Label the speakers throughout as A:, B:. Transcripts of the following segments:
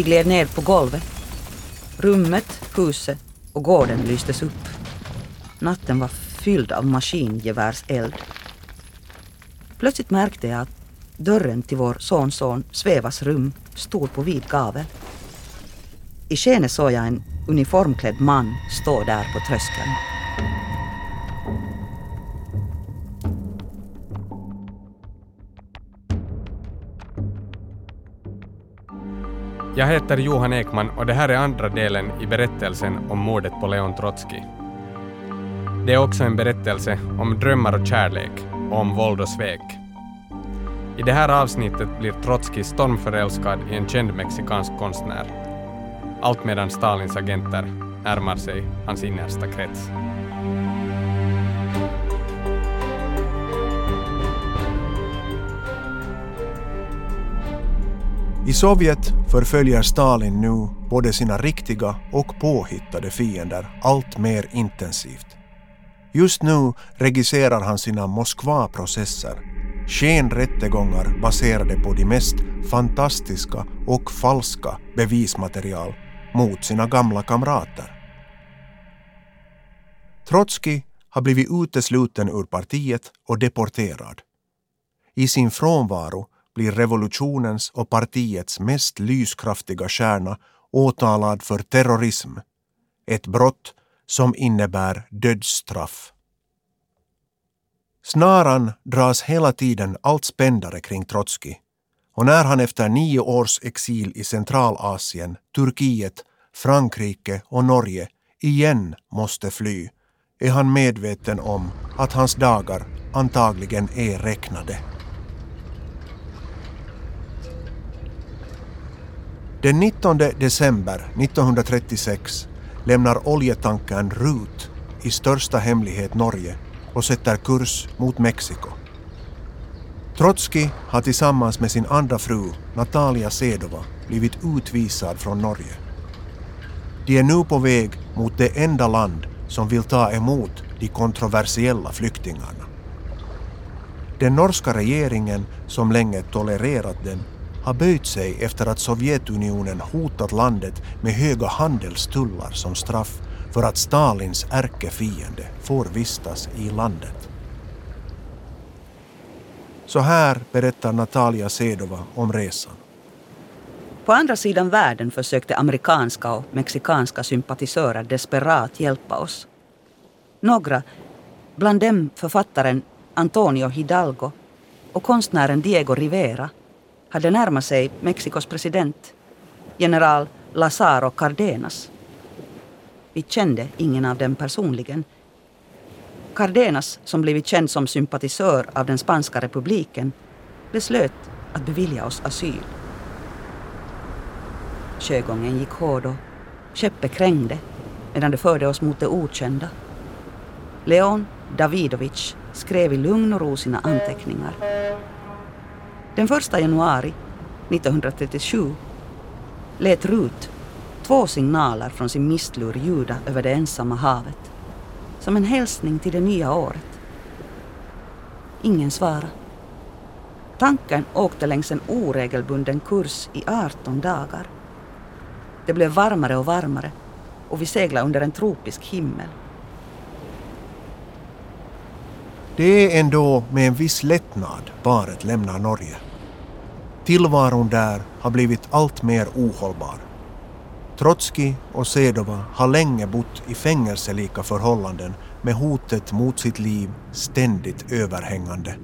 A: Vi gled ned på golvet. Rummet, huset och gården lystes upp. Natten var fylld av maskingevärseld. Plötsligt märkte jag att dörren till vår sonson Svevas rum stod på vid gavel. I skenet såg jag en uniformklädd man stå där på tröskeln.
B: Jag heter Johan Ekman och det här är andra delen i berättelsen om mordet på Leon Trotsky. Det är också en berättelse om drömmar och kärlek och om våld och svek. I det här avsnittet blir Trotsky stormförälskad i en känd mexikansk konstnär. Allt medan Stalins agenter närmar sig hans innersta krets.
C: I Sovjet förföljer Stalin nu både sina riktiga och påhittade fiender allt mer intensivt. Just nu regisserar han sina Moskva-processer, skenrättegångar baserade på de mest fantastiska och falska bevismaterial mot sina gamla kamrater. Trotsky har blivit utesluten ur partiet och deporterad. I sin frånvaro blir revolutionens och partiets mest lyskraftiga stjärna åtalad för terrorism, ett brott som innebär dödsstraff. Snaran dras hela tiden allt spändare kring Trotskij och när han efter nio års exil i Centralasien, Turkiet, Frankrike och Norge igen måste fly är han medveten om att hans dagar antagligen är räknade. Den 19 december 1936 lämnar oljetankern Rut i största hemlighet Norge och sätter kurs mot Mexiko. Trotsky har tillsammans med sin andra fru Natalia Sedova blivit utvisad från Norge. De är nu på väg mot det enda land som vill ta emot de kontroversiella flyktingarna. Den norska regeringen, som länge tolererat dem, har böjt sig efter att Sovjetunionen hotat landet med höga handelstullar som straff för att Stalins ärkefiende får vistas i landet. Så här berättar Natalia Sedova om resan.
A: På andra sidan världen försökte amerikanska och mexikanska sympatisörer desperat hjälpa oss. Några, bland dem författaren Antonio Hidalgo och konstnären Diego Rivera, hade närmat sig Mexikos president, general Lazaro Cardenas. Vi kände ingen av dem personligen. Cardenas, som blivit känd som sympatisör av den spanska republiken, beslöt att bevilja oss asyl. Sjögången gick hård och skeppet krängde medan det förde oss mot det okända. Leon Davidovic skrev i lugn och ro sina anteckningar. Den 1 januari 1937 lät Rut två signaler från sin mistlur ljuda över det ensamma havet. Som en hälsning till det nya året. Ingen svarade. Tanken åkte längs en oregelbunden kurs i 18 dagar. Det blev varmare och varmare och vi seglade under en tropisk himmel.
C: Det är ändå med en viss lättnad paret lämnar Norge. Tillvaron där har blivit allt mer ohållbar. Trotskij och Sedova har länge bott i fängelselika förhållanden med hotet mot sitt liv ständigt överhängande.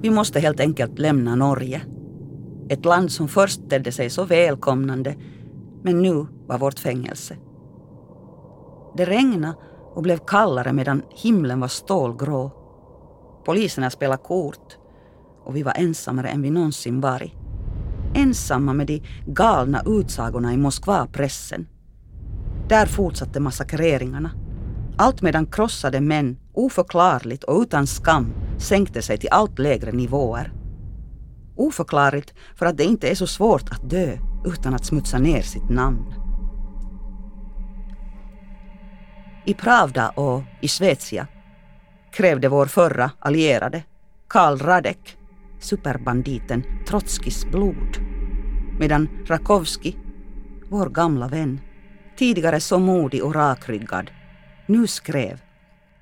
A: Vi måste helt enkelt lämna Norge. Ett land som först tedde sig så välkomnande men nu var vårt fängelse. Det regnade och blev kallare medan himlen var stålgrå. Poliserna spelade kort och vi var ensammare än vi någonsin varit. Ensamma med de galna utsagorna i Moskva-pressen. Där fortsatte massakreringarna. Allt medan krossade män oförklarligt och utan skam sänkte sig till allt lägre nivåer. Oförklarligt för att det inte är så svårt att dö utan att smutsa ner sitt namn. I Pravda och i Svezia krävde vår förra allierade, Karl Radek, superbanditen Trotskis blod. Medan Rakowski, vår gamla vän, tidigare så modig och rakryggad, nu skrev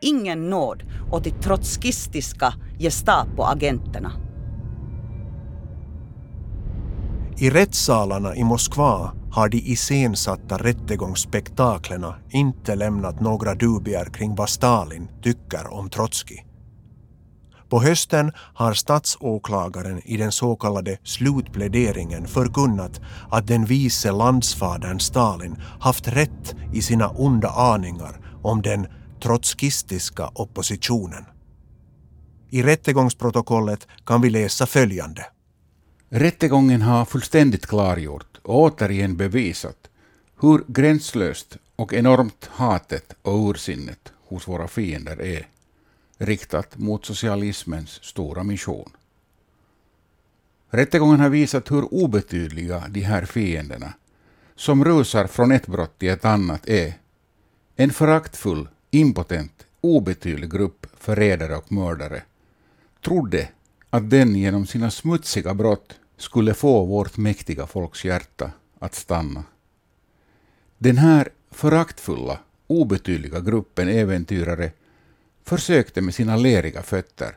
A: Ingen nåd åt de trotskistiska Gestapo-agenterna.
C: I rättssalarna i Moskva har de iscensatta rättegångsspektaklerna inte lämnat några dubier kring vad Stalin tycker om Trotskij. På hösten har statsåklagaren i den så kallade slutpläderingen förkunnat att den vice landsfadern Stalin haft rätt i sina onda aningar om den trotskistiska oppositionen. I rättegångsprotokollet kan vi läsa följande.
D: Rättegången har fullständigt klargjort återigen bevisat hur gränslöst och enormt hatet och ursinnet hos våra fiender är riktat mot socialismens stora mission. Rättegången har visat hur obetydliga de här fienderna, som rusar från ett brott till ett annat, är. En föraktfull, impotent, obetydlig grupp förrädare och mördare trodde att den genom sina smutsiga brott skulle få vårt mäktiga folks hjärta att stanna. Den här föraktfulla, obetydliga gruppen äventyrare försökte med sina leriga fötter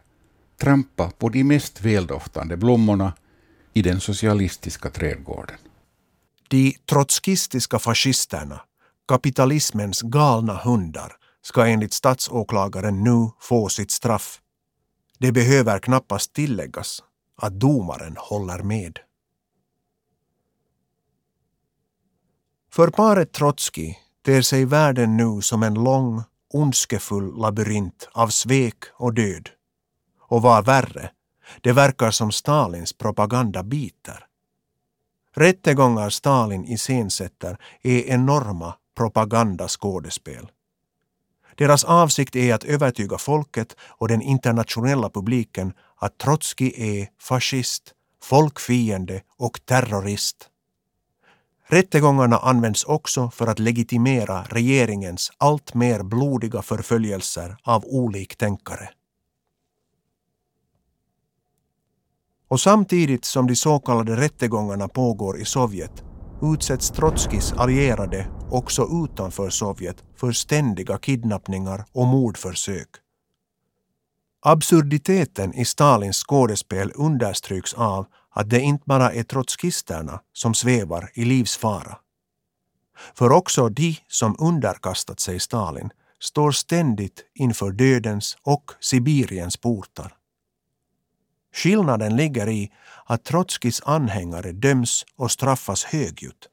D: trampa på de mest väldoftande blommorna i den socialistiska trädgården.
C: De trotskistiska fascisterna, kapitalismens galna hundar, ska enligt statsåklagaren nu få sitt straff. Det behöver knappast tilläggas att domaren håller med. För paret Trotskij ter sig världen nu som en lång, ondskefull labyrint av svek och död. Och vad värre, det verkar som Stalins propaganda biter. Rättegångar Stalin iscensätter är enorma propagandaskådespel. Deras avsikt är att övertyga folket och den internationella publiken att Trotskij är fascist, folkfiende och terrorist. Rättegångarna används också för att legitimera regeringens allt mer blodiga förföljelser av oliktänkare. Och samtidigt som de så kallade rättegångarna pågår i Sovjet utsätts Trotskijs allierade också utanför Sovjet för ständiga kidnappningar och mordförsök. Absurditeten i Stalins skådespel understryks av att det inte bara är trotskisterna som svävar i livsfara. För också de som underkastat sig Stalin står ständigt inför dödens och Sibiriens portar. Skillnaden ligger i att Trotskis anhängare döms och straffas högljutt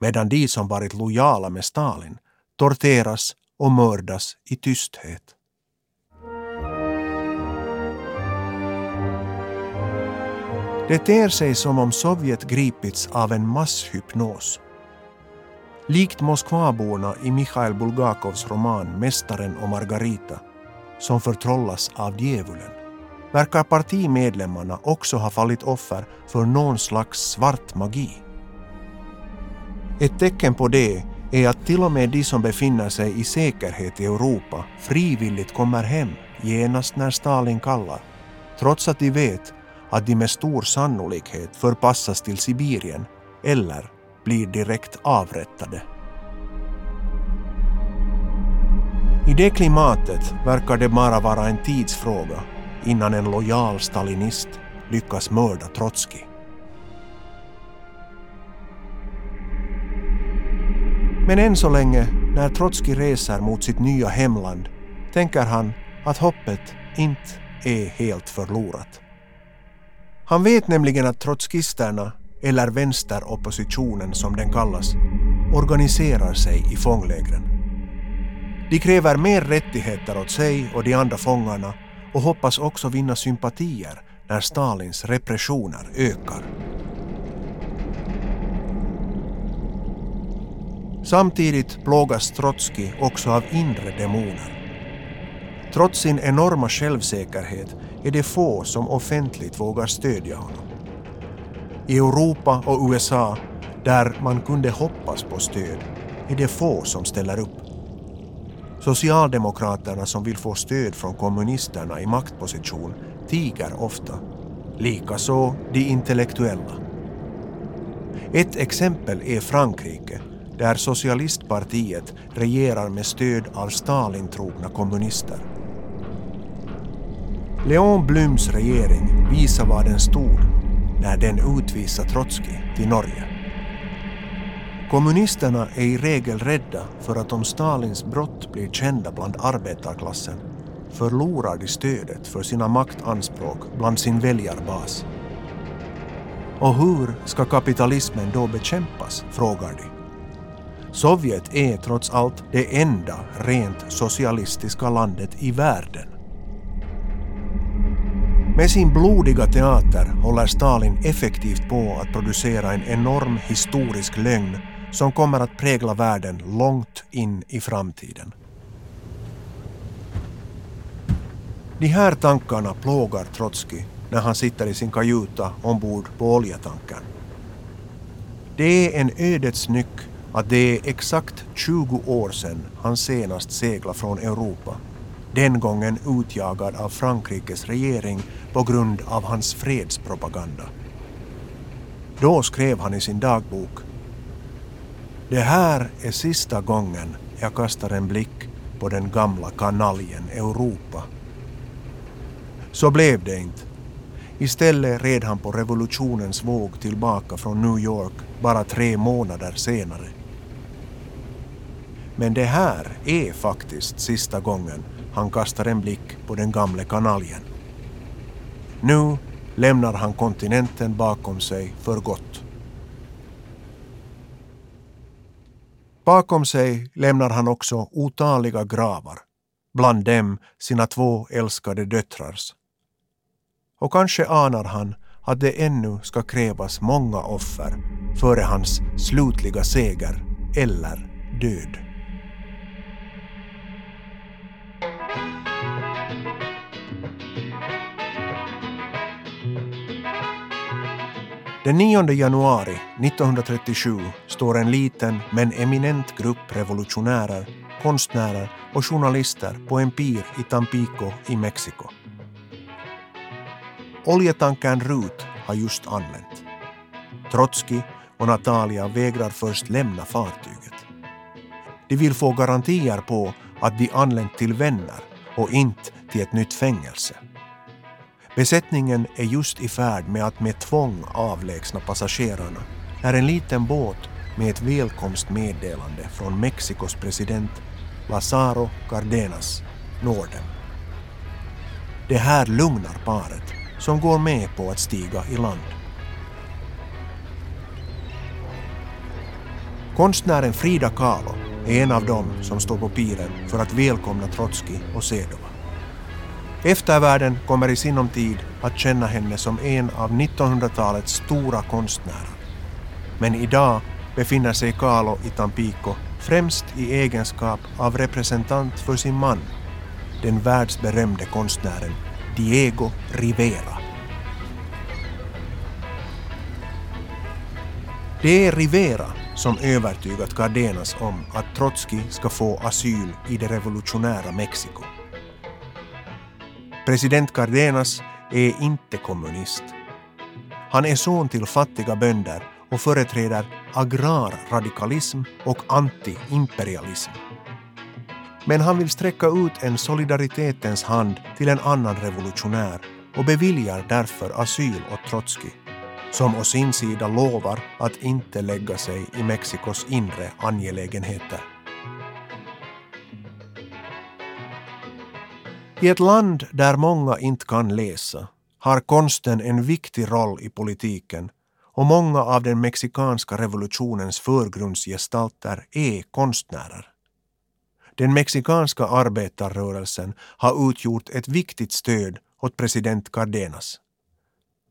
C: medan de som varit lojala med Stalin torteras och mördas i tysthet. Det ter sig som om Sovjet gripits av en masshypnos. Likt Moskvaborna i Mikhail Bulgakovs roman Mästaren och Margarita, som förtrollas av djävulen, verkar partimedlemmarna också ha fallit offer för någon slags svart magi. Ett tecken på det är att till och med de som befinner sig i säkerhet i Europa frivilligt kommer hem genast när Stalin kallar, trots att de vet att de med stor sannolikhet förpassas till Sibirien eller blir direkt avrättade. I det klimatet verkar det bara vara en tidsfråga innan en lojal stalinist lyckas mörda Trotskij. Men än så länge, när Trotskij reser mot sitt nya hemland, tänker han att hoppet inte är helt förlorat. Han vet nämligen att trotskisterna, eller vänsteroppositionen som den kallas, organiserar sig i fånglägren. De kräver mer rättigheter åt sig och de andra fångarna och hoppas också vinna sympatier när Stalins repressioner ökar. Samtidigt plågas Trotskij också av inre demoner. Trots sin enorma självsäkerhet är det få som offentligt vågar stödja honom. I Europa och USA, där man kunde hoppas på stöd, är det få som ställer upp. Socialdemokraterna som vill få stöd från kommunisterna i maktposition tiger ofta. Likaså de intellektuella. Ett exempel är Frankrike, där socialistpartiet regerar med stöd av Stalintrogna kommunister. Leon Blums regering visar vad den stod när den utvisade Trotskij till Norge. Kommunisterna är i regel rädda för att om Stalins brott blir kända bland arbetarklassen förlorar de stödet för sina maktanspråk bland sin väljarbas. Och hur ska kapitalismen då bekämpas, frågar de. Sovjet är trots allt det enda rent socialistiska landet i världen. Med sin blodiga teater håller Stalin effektivt på att producera en enorm historisk lögn som kommer att prägla världen långt in i framtiden. De här tankarna plågar Trotskij när han sitter i sin kajuta ombord på oljetankern. Det är en ödets nyck att det är exakt 20 år sedan han senast seglade från Europa. Den gången utjagad av Frankrikes regering på grund av hans fredspropaganda. Då skrev han i sin dagbok Det här är sista gången jag kastar en blick på den gamla kanaljen Europa. Så blev det inte. Istället red han på revolutionens våg tillbaka från New York bara tre månader senare. Men det här är faktiskt sista gången han kastar en blick på den gamle kanaljen. Nu lämnar han kontinenten bakom sig för gott. Bakom sig lämnar han också otaliga gravar, bland dem sina två älskade döttrars. Och kanske anar han att det ännu ska krävas många offer före hans slutliga seger eller död. Den 9 januari 1937 står en liten men eminent grupp revolutionärer, konstnärer och journalister på en pir i Tampico i Mexiko. Oljetankern Rut har just anlänt. Trotskij och Natalia vägrar först lämna fartyget. De vill få garantier på att de anlänt till vänner och inte till ett nytt fängelse. Besättningen är just i färd med att med tvång avlägsna passagerarna när en liten båt med ett välkomstmeddelande från Mexikos president Lazaro Cardenas når dem. Det här lugnar paret som går med på att stiga i land. Konstnären Frida Kahlo är en av dem som står på piren för att välkomna Trotskij och Sedova. Eftervärlden kommer i sinom tid att känna henne som en av 1900-talets stora konstnärer. Men idag befinner sig Kahlo i Tampico främst i egenskap av representant för sin man, den världsberömde konstnären Diego Rivera. Det är Rivera som övertygat Cardenas om att Trotskij ska få asyl i det revolutionära Mexiko. President Cardenas är inte kommunist. Han är son till fattiga bönder och företräder agrarradikalism och anti-imperialism. Men han vill sträcka ut en solidaritetens hand till en annan revolutionär och beviljar därför asyl åt Trotskij, som å sin sida lovar att inte lägga sig i Mexikos inre angelägenheter. I ett land där många inte kan läsa har konsten en viktig roll i politiken och många av den mexikanska revolutionens förgrundsgestalter är konstnärer. Den mexikanska arbetarrörelsen har utgjort ett viktigt stöd åt president Cardenas.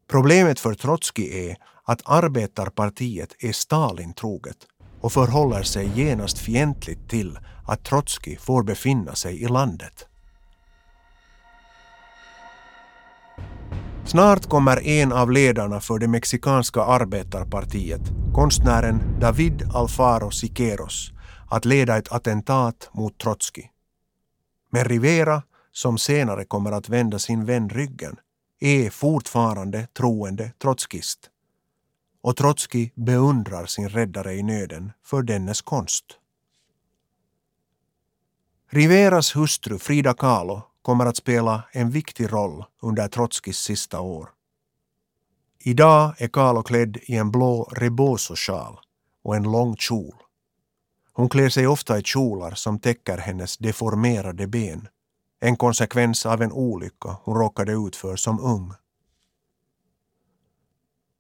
C: Problemet för Trotskij är att arbetarpartiet är Stalin-troget och förhåller sig genast fientligt till att Trotskij får befinna sig i landet. Snart kommer en av ledarna för det mexikanska arbetarpartiet, konstnären David Alfaro Siqueiros, att leda ett attentat mot Trotskij. Men Rivera, som senare kommer att vända sin vän ryggen, är fortfarande troende trotskist. och Trotskij beundrar sin räddare i nöden för dennes konst. Riveras hustru Frida Kahlo kommer att spela en viktig roll under Trotskijs sista år. Idag är Carlo klädd i en blå Reboso-sjal och en lång kjol. Hon klär sig ofta i kjolar som täcker hennes deformerade ben, en konsekvens av en olycka hon råkade ut för som ung.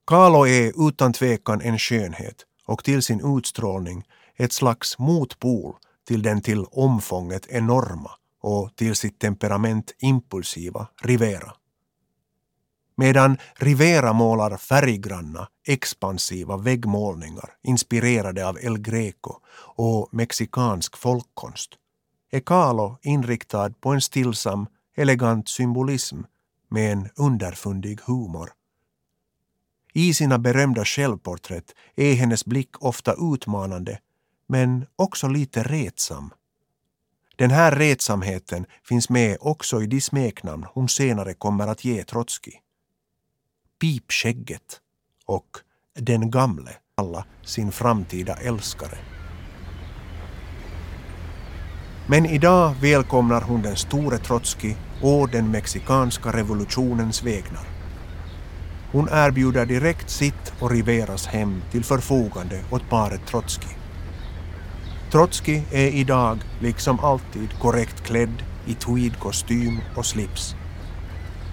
C: Carlo är utan tvekan en skönhet och till sin utstrålning ett slags motpol till den till omfånget enorma och till sitt temperament impulsiva Rivera. Medan Rivera målar färggranna, expansiva väggmålningar inspirerade av El Greco och mexikansk folkkonst är Kahlo inriktad på en stillsam, elegant symbolism med en underfundig humor. I sina berömda självporträtt är hennes blick ofta utmanande men också lite retsam. Den här retsamheten finns med också i de smeknamn hon senare kommer att ge Trotskij. Pipskägget och Den gamle alla sin framtida älskare. Men idag välkomnar hon den store Trotskij och den mexikanska revolutionens vägnar. Hon erbjuder direkt sitt och Riveras hem till förfogande åt paret Trotskij. Trotskij är idag, liksom alltid, korrekt klädd i tweedkostym och slips.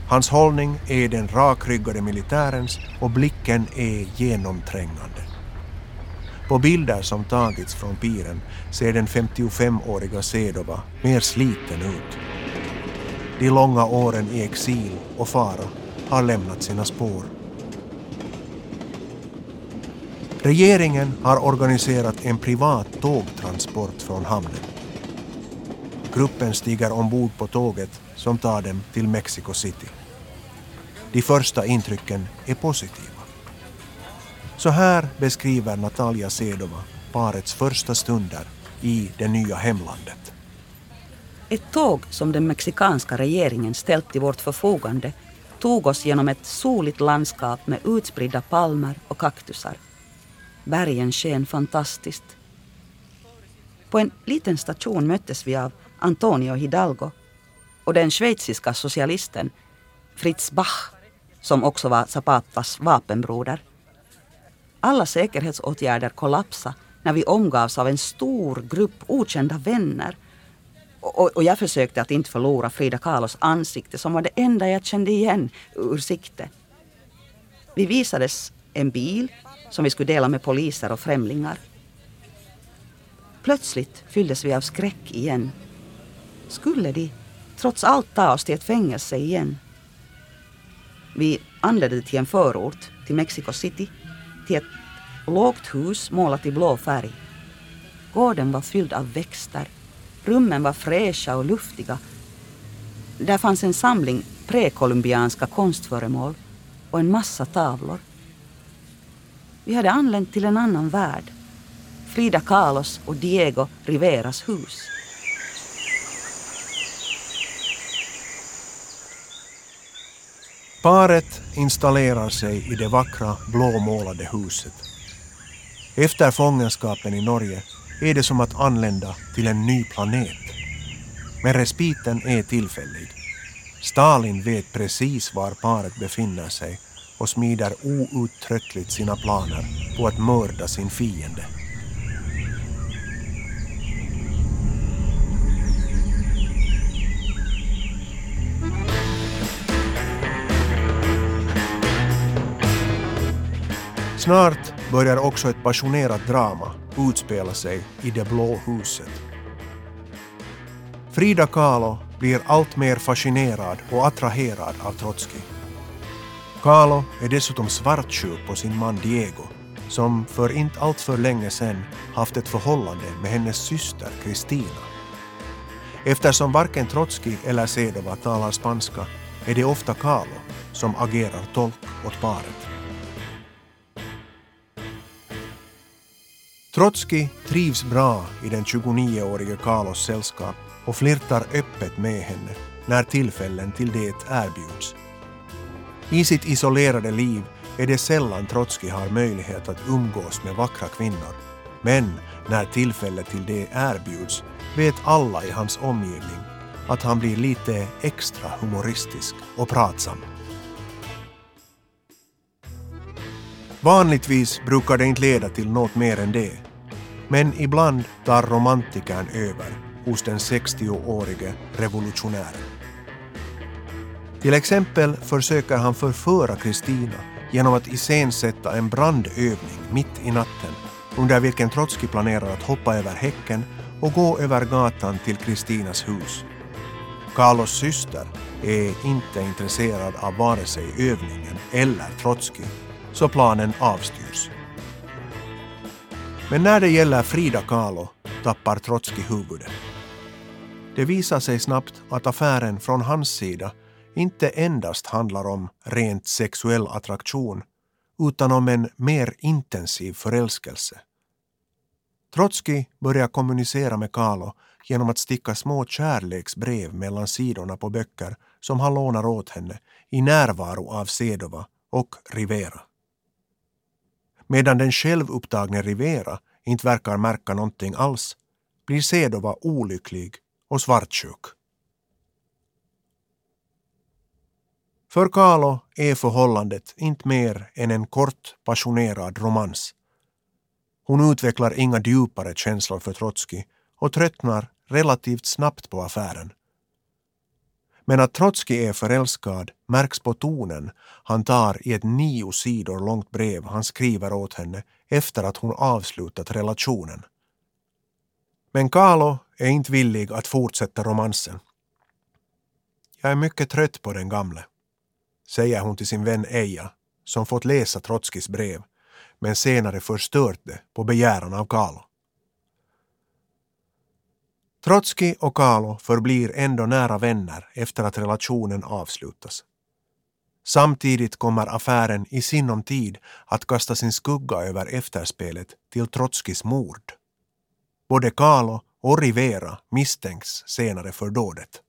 C: Hans hållning är den rakryggade militärens och blicken är genomträngande. På bilder som tagits från piren ser den 55-åriga Sedova mer sliten ut. De långa åren i exil och fara har lämnat sina spår. Regeringen har organiserat en privat tågtransport från hamnen. Gruppen stiger ombord på tåget som tar dem till Mexico City. De första intrycken är positiva. Så här beskriver Natalia Sedova parets första stunder i det nya hemlandet.
A: Ett tåg som den mexikanska regeringen ställt till vårt förfogande tog oss genom ett soligt landskap med utspridda palmer och kaktusar. Bergen sken fantastiskt. På en liten station möttes vi av Antonio Hidalgo och den schweiziska socialisten Fritz Bach som också var Zapatas vapenbroder. Alla säkerhetsåtgärder kollapsade när vi omgavs av en stor grupp okända vänner. Och, och jag försökte att inte förlora Frida Kahlos ansikte som var det enda jag kände igen ur sikte. Vi visades en bil som vi skulle dela med poliser och främlingar. Plötsligt fylldes vi av skräck igen. Skulle de trots allt ta oss till ett fängelse igen? Vi anlände till en förort, till Mexico City, till ett lågt hus målat i blå färg. Gården var fylld av växter. Rummen var fräscha och luftiga. Där fanns en samling prekolumbianska konstföremål och en massa tavlor. Vi hade anlänt till en annan värld. Frida Kahlos och Diego Riveras hus.
C: Paret installerar sig i det vackra blåmålade huset. Efter fångenskapen i Norge är det som att anlända till en ny planet. Men respiten är tillfällig. Stalin vet precis var paret befinner sig och smider outtröttligt sina planer på att mörda sin fiende. Snart börjar också ett passionerat drama utspela sig i det blå huset. Frida Kahlo blir allt mer fascinerad och attraherad av Trotskij. Carlo är dessutom svartsjuk på sin man Diego som för inte allt för länge sedan haft ett förhållande med hennes syster Kristina. Eftersom varken Trotskij eller Sedova talar spanska är det ofta Carlo som agerar tolk åt paret. Trotskij trivs bra i den 29-årige Carlos sällskap och flirtar öppet med henne när tillfällen till det erbjuds. I sitt isolerade liv är det sällan Trotskij har möjlighet att umgås med vackra kvinnor. Men när tillfälle till det erbjuds vet alla i hans omgivning att han blir lite extra humoristisk och pratsam. Vanligtvis brukar det inte leda till något mer än det. Men ibland tar romantikern över hos den 60-årige revolutionären. Till exempel försöker han förföra Kristina genom att iscensätta en brandövning mitt i natten under vilken Trotskij planerar att hoppa över häcken och gå över gatan till Kristinas hus. Carlos syster är inte intresserad av vare sig övningen eller Trotskij, så planen avstyrs. Men när det gäller Frida Kahlo tappar Trotskij huvudet. Det visar sig snabbt att affären från hans sida inte endast handlar om rent sexuell attraktion utan om en mer intensiv förälskelse. Trotskij börjar kommunicera med Kahlo genom att sticka små kärleksbrev mellan sidorna på böcker som han lånar åt henne i närvaro av Sedova och Rivera. Medan den självupptagne Rivera inte verkar märka någonting alls blir Sedova olycklig och svartsjuk. För Carlo är förhållandet inte mer än en kort passionerad romans. Hon utvecklar inga djupare känslor för Trotskij och tröttnar relativt snabbt på affären. Men att Trotskij är förälskad märks på tonen han tar i ett nio sidor långt brev han skriver åt henne efter att hon avslutat relationen. Men Carlo är inte villig att fortsätta romansen. Jag är mycket trött på den gamle säger hon till sin vän Eija, som fått läsa Trotskis brev, men senare förstört det på begäran av Carlo. Trotski och Carlo förblir ändå nära vänner efter att relationen avslutas. Samtidigt kommer affären i sinom tid att kasta sin skugga över efterspelet till Trotskis mord. Både Carlo och Rivera misstänks senare för dådet.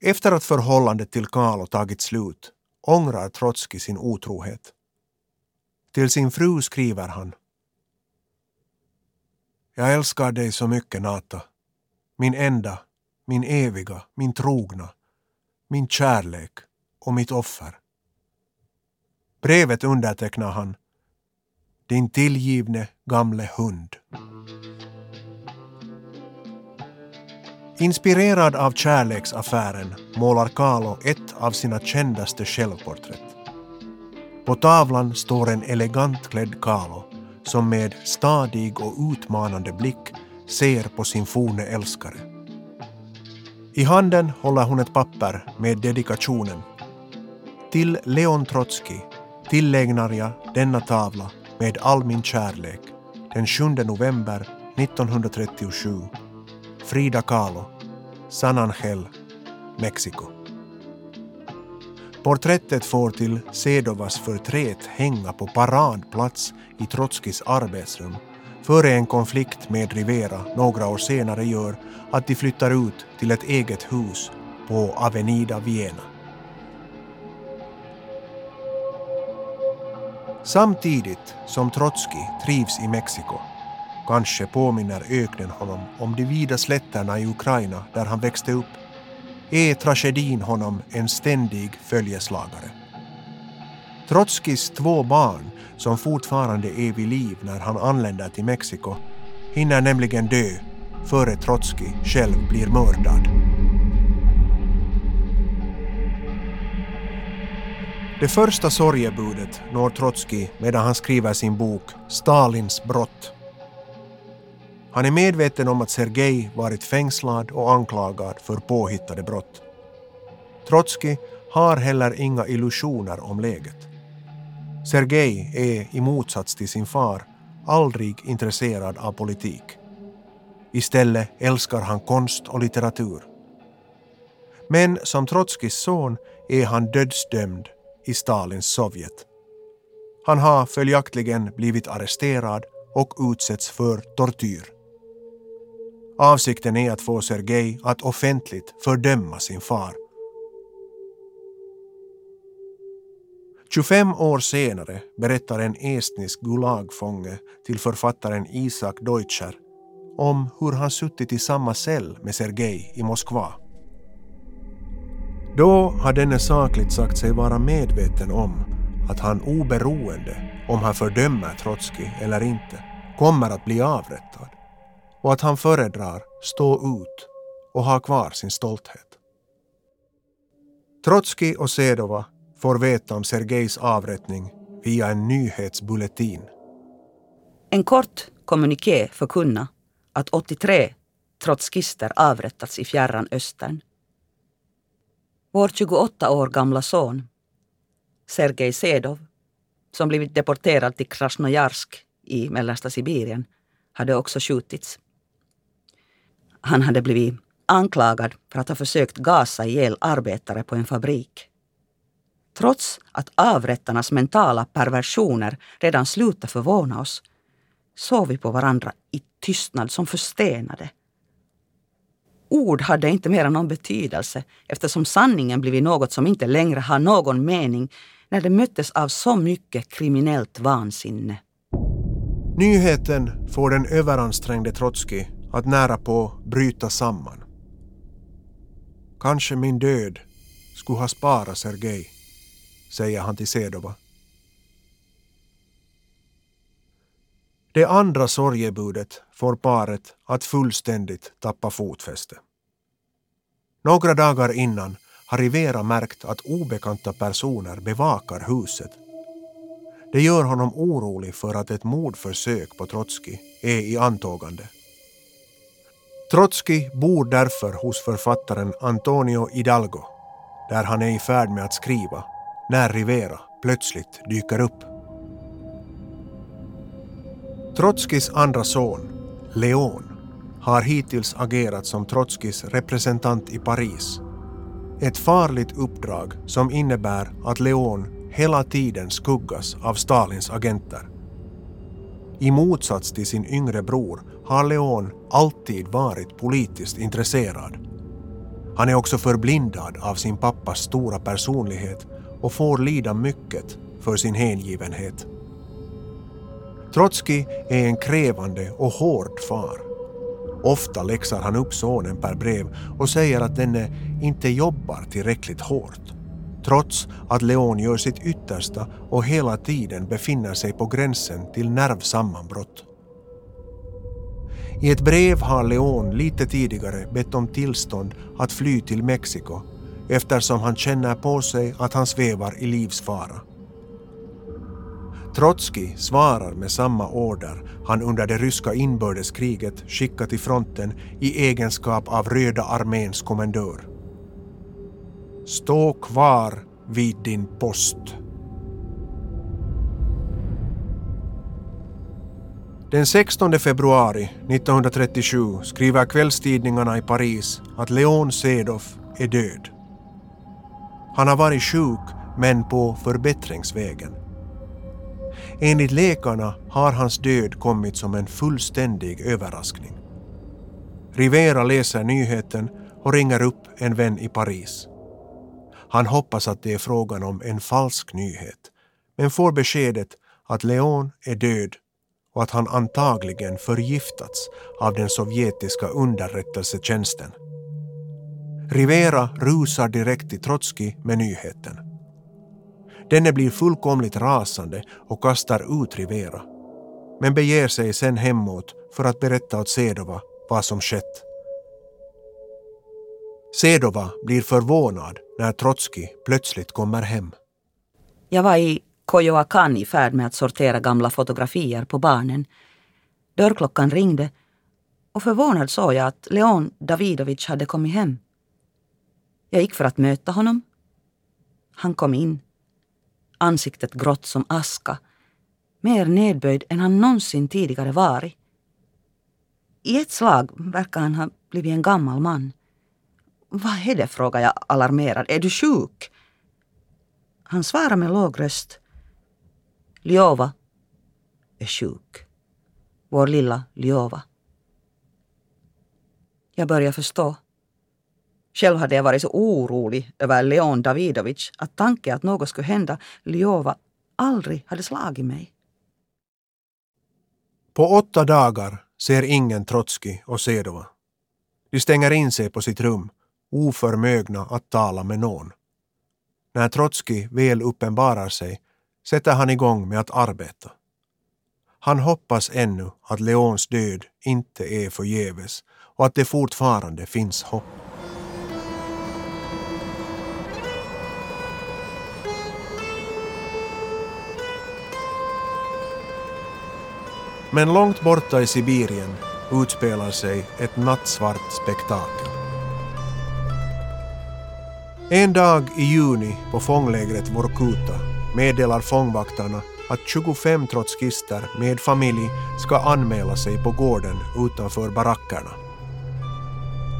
C: Efter att förhållandet till Carlo tagit slut ångrar Trotskij sin otrohet. Till sin fru skriver han Jag älskar dig så mycket Nata. Min enda, min eviga, min trogna, min kärlek och mitt offer. Brevet undertecknar han Din tillgivne gamle hund. Inspirerad av kärleksaffären målar Kahlo ett av sina kändaste självporträtt. På tavlan står en elegant klädd Kahlo som med stadig och utmanande blick ser på sin forne älskare. I handen håller hon ett papper med dedikationen. Till Leon Trotskij tillägnar jag denna tavla med all min kärlek den 7 november 1937 Frida Kahlo, San Angel, Mexiko. Porträttet får till Sedovas förtret hänga på paradplats i Trotskis arbetsrum före en konflikt med Rivera några år senare gör att de flyttar ut till ett eget hus på Avenida Viena. Samtidigt som Trotskij trivs i Mexiko Kanske påminner öknen honom om de vida slätterna i Ukraina där han växte upp. Är tragedin honom en ständig följeslagare? Trotskis två barn, som fortfarande är vid liv när han anländer till Mexiko, hinner nämligen dö före Trotskij själv blir mördad. Det första sorgebudet når Trotskij medan han skriver sin bok Stalins brott han är medveten om att Sergej varit fängslad och anklagad för påhittade brott. Trotskij har heller inga illusioner om läget. Sergej är i motsats till sin far aldrig intresserad av politik. Istället älskar han konst och litteratur. Men som Trotskijs son är han dödsdömd i Stalins Sovjet. Han har följaktligen blivit arresterad och utsätts för tortyr. Avsikten är att få Sergej att offentligt fördöma sin far. 25 år senare berättar en estnisk Gulagfånge till författaren Isak Deutscher om hur han suttit i samma cell med Sergej i Moskva. Då har denne sakligt sagt sig vara medveten om att han oberoende om han fördömer Trotskij eller inte kommer att bli avrättad och att han föredrar stå ut och ha kvar sin stolthet. Trotskij och Sedova får veta om Sergejs avrättning via en nyhetsbulletin.
A: En kort kommuniké förkunnar att 83 trotskister avrättats i fjärran östern. Vår 28 år gamla son, Sergej Sedov, som blivit deporterad till Krasnojarsk i mellersta Sibirien, hade också skjutits. Han hade blivit anklagad för att ha försökt gasa ihjäl arbetare på en fabrik. Trots att avrättarnas mentala perversioner redan slutat förvåna oss såg vi på varandra i tystnad som förstenade. Ord hade inte mera någon betydelse eftersom sanningen blivit något som inte längre har någon mening när det möttes av så mycket kriminellt vansinne.
C: Nyheten får den överansträngde Trotskij att nära på bryta samman. Kanske min död skulle ha sparat Sergej, säger han till Sedova. Det andra sorgebudet får paret att fullständigt tappa fotfäste. Några dagar innan har Rivera märkt att obekanta personer bevakar huset. Det gör honom orolig för att ett mordförsök på Trotskij är i antågande. Trotskij bor därför hos författaren Antonio Hidalgo där han är i färd med att skriva när Rivera plötsligt dyker upp. Trotskijs andra son, Leon, har hittills agerat som Trotskijs representant i Paris. Ett farligt uppdrag som innebär att Leon hela tiden skuggas av Stalins agenter. I motsats till sin yngre bror har Leon alltid varit politiskt intresserad. Han är också förblindad av sin pappas stora personlighet och får lida mycket för sin hängivenhet. Trotskij är en krävande och hård far. Ofta läxar han upp sonen per brev och säger att denne inte jobbar tillräckligt hårt. Trots att Leon gör sitt yttersta och hela tiden befinner sig på gränsen till nervsammanbrott. I ett brev har Leon lite tidigare bett om tillstånd att fly till Mexiko eftersom han känner på sig att han svävar i livsfara. Trotskij svarar med samma order han under det ryska inbördeskriget skickat till fronten i egenskap av Röda arméns kommendör. Stå kvar vid din post. Den 16 februari 1937 skriver kvällstidningarna i Paris att Leon Sedoff är död. Han har varit sjuk men på förbättringsvägen. Enligt läkarna har hans död kommit som en fullständig överraskning. Rivera läser nyheten och ringer upp en vän i Paris. Han hoppas att det är frågan om en falsk nyhet men får beskedet att Leon är död och att han antagligen förgiftats av den sovjetiska underrättelsetjänsten. Rivera rusar direkt till Trotskij med nyheten. Denne blir fullkomligt rasande och kastar ut Rivera men beger sig sen hemåt för att berätta åt Sedova vad som skett. Sedova blir förvånad när Trotskij plötsligt kommer hem.
A: Jag var i Kojoakan i färd med att sortera gamla fotografier på barnen. Dörrklockan ringde och förvånad såg jag att Leon Davidovich hade kommit hem. Jag gick för att möta honom. Han kom in. Ansiktet grått som aska. Mer nedböjd än han någonsin tidigare varit. I ett slag verkar han ha blivit en gammal man. Vad är det? frågade jag alarmerad. Är du sjuk? Han svarade med låg röst. Liova är sjuk. Vår lilla Liova. Jag börjar förstå. Själv hade jag varit så orolig över Leon Davidovic att tanken att något skulle hända Liova aldrig hade slagit mig.
C: På åtta dagar ser ingen Trotskij och Sedova. De stänger in sig på sitt rum, oförmögna att tala med någon. När Trotskij väl uppenbarar sig sätter han igång med att arbeta. Han hoppas ännu att Leons död inte är förgäves och att det fortfarande finns hopp. Men långt borta i Sibirien utspelar sig ett nattsvart spektakel. En dag i juni på fånglägret Vorkuta meddelar fångvaktarna att 25 trotskister med familj ska anmäla sig på gården utanför barackerna.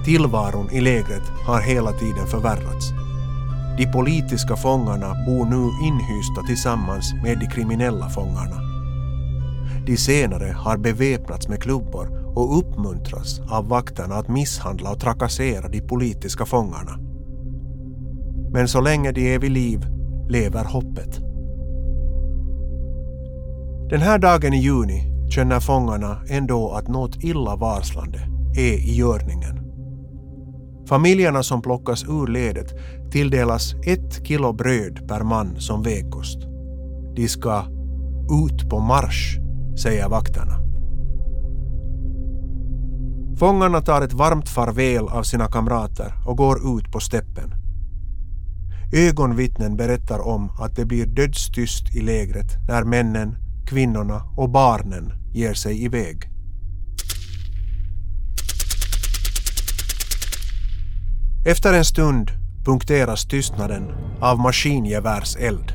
C: Tillvaron i lägret har hela tiden förvärrats. De politiska fångarna bor nu inhysta tillsammans med de kriminella fångarna. De senare har beväpnats med klubbor och uppmuntras av vakterna att misshandla och trakassera de politiska fångarna. Men så länge de är vid liv lever hoppet. Den här dagen i juni känner fångarna ändå att något illavarslande är i görningen. Familjerna som plockas ur ledet tilldelas ett kilo bröd per man som vägkost. De ska ut på marsch, säger vakterna. Fångarna tar ett varmt farväl av sina kamrater och går ut på steppen. Ögonvittnen berättar om att det blir dödstyst i lägret när männen, kvinnorna och barnen ger sig iväg. Efter en stund punkteras tystnaden av maskingevärseld.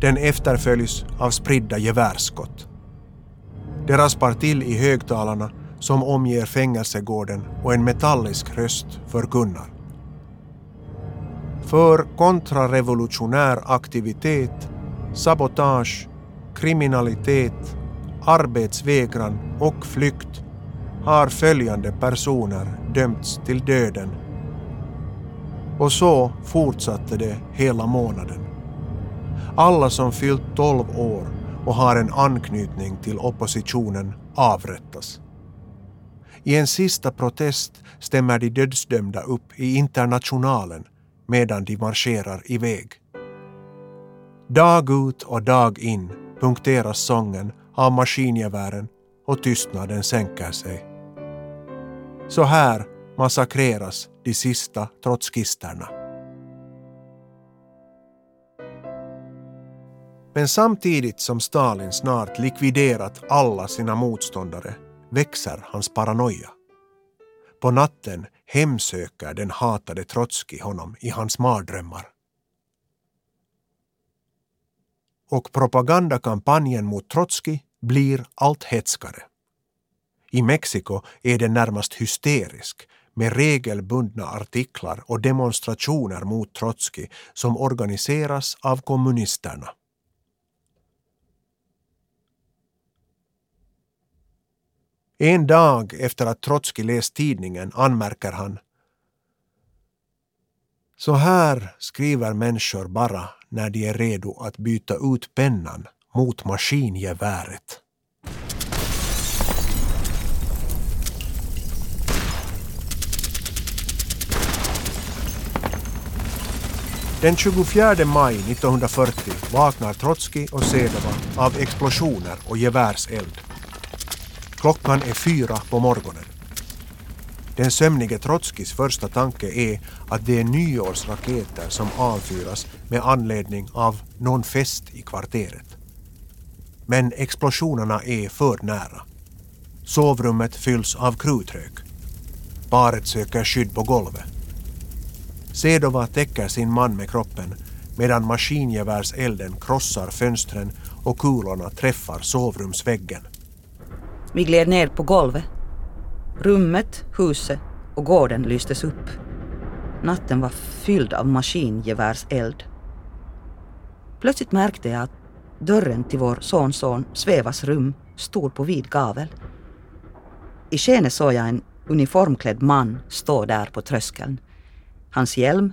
C: Den efterföljs av spridda gevärsskott. Det raspar till i högtalarna som omger fängelsegården och en metallisk röst förkunnar. För kontrarevolutionär aktivitet, sabotage, kriminalitet, arbetsvägran och flykt har följande personer dömts till döden. Och så fortsatte det hela månaden. Alla som fyllt 12 år och har en anknytning till oppositionen avrättas. I en sista protest stämmer de dödsdömda upp i Internationalen medan de marscherar iväg. Dag ut och dag in punkteras sången av maskingevären och tystnaden sänker sig. Så här massakreras de sista trotskisterna. Men samtidigt som Stalin snart likviderat alla sina motståndare växer hans paranoia. På natten hemsöker den hatade Trotskij honom i hans mardrömmar. Och propagandakampanjen mot Trotskij blir allt hetskare. I Mexiko är den närmast hysterisk med regelbundna artiklar och demonstrationer mot Trotskij som organiseras av kommunisterna. En dag efter att Trotskij läst tidningen anmärker han Så här skriver människor bara när de är redo att byta ut pennan mot maskingeväret. Den 24 maj 1940 vaknar Trotskij och Sedova av explosioner och gevärseld. Klockan är fyra på morgonen. Den sömnige Trotskijs första tanke är att det är nyårsraketer som avfyras med anledning av någon fest i kvarteret. Men explosionerna är för nära. Sovrummet fylls av krutrök. Paret söker skydd på golvet. Sedova täcker sin man med kroppen medan maskingevärselden krossar fönstren och kulorna träffar sovrumsväggen.
A: Vi gled ner på golvet. Rummet, huset och gården lystes upp. Natten var fylld av maskingevärseld. Plötsligt märkte jag att dörren till vår sonson Svevas rum stod på vid gavel. I skenet såg jag en uniformklädd man stå där på tröskeln. Hans hjälm,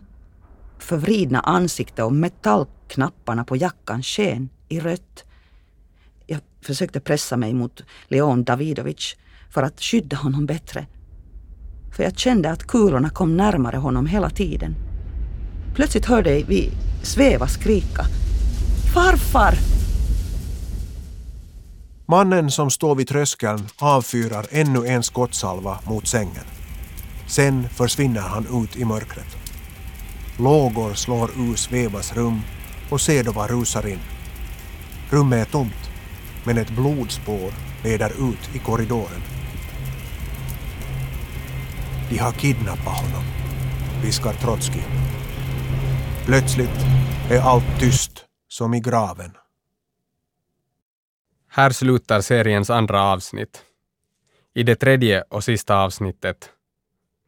A: förvridna ansikte och metallknapparna på jackan sken i rött. Försökte pressa mig mot Leon Davidovic för att skydda honom bättre. För jag kände att kulorna kom närmare honom hela tiden. Plötsligt hörde vi Sveva skrika. Farfar!
C: Mannen som står vid tröskeln avfyrar ännu en skottsalva mot sängen. Sen försvinner han ut i mörkret. Lågor slår ur Svevas rum och Sedova rusar in. Rummet är tomt, men ett blodspår leder ut i korridoren. De har kidnappat honom, viskar Trotskij. Plötsligt är allt tyst som i graven.
B: Här slutar seriens andra avsnitt. I det tredje och sista avsnittet,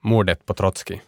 B: mordet på Trotskij.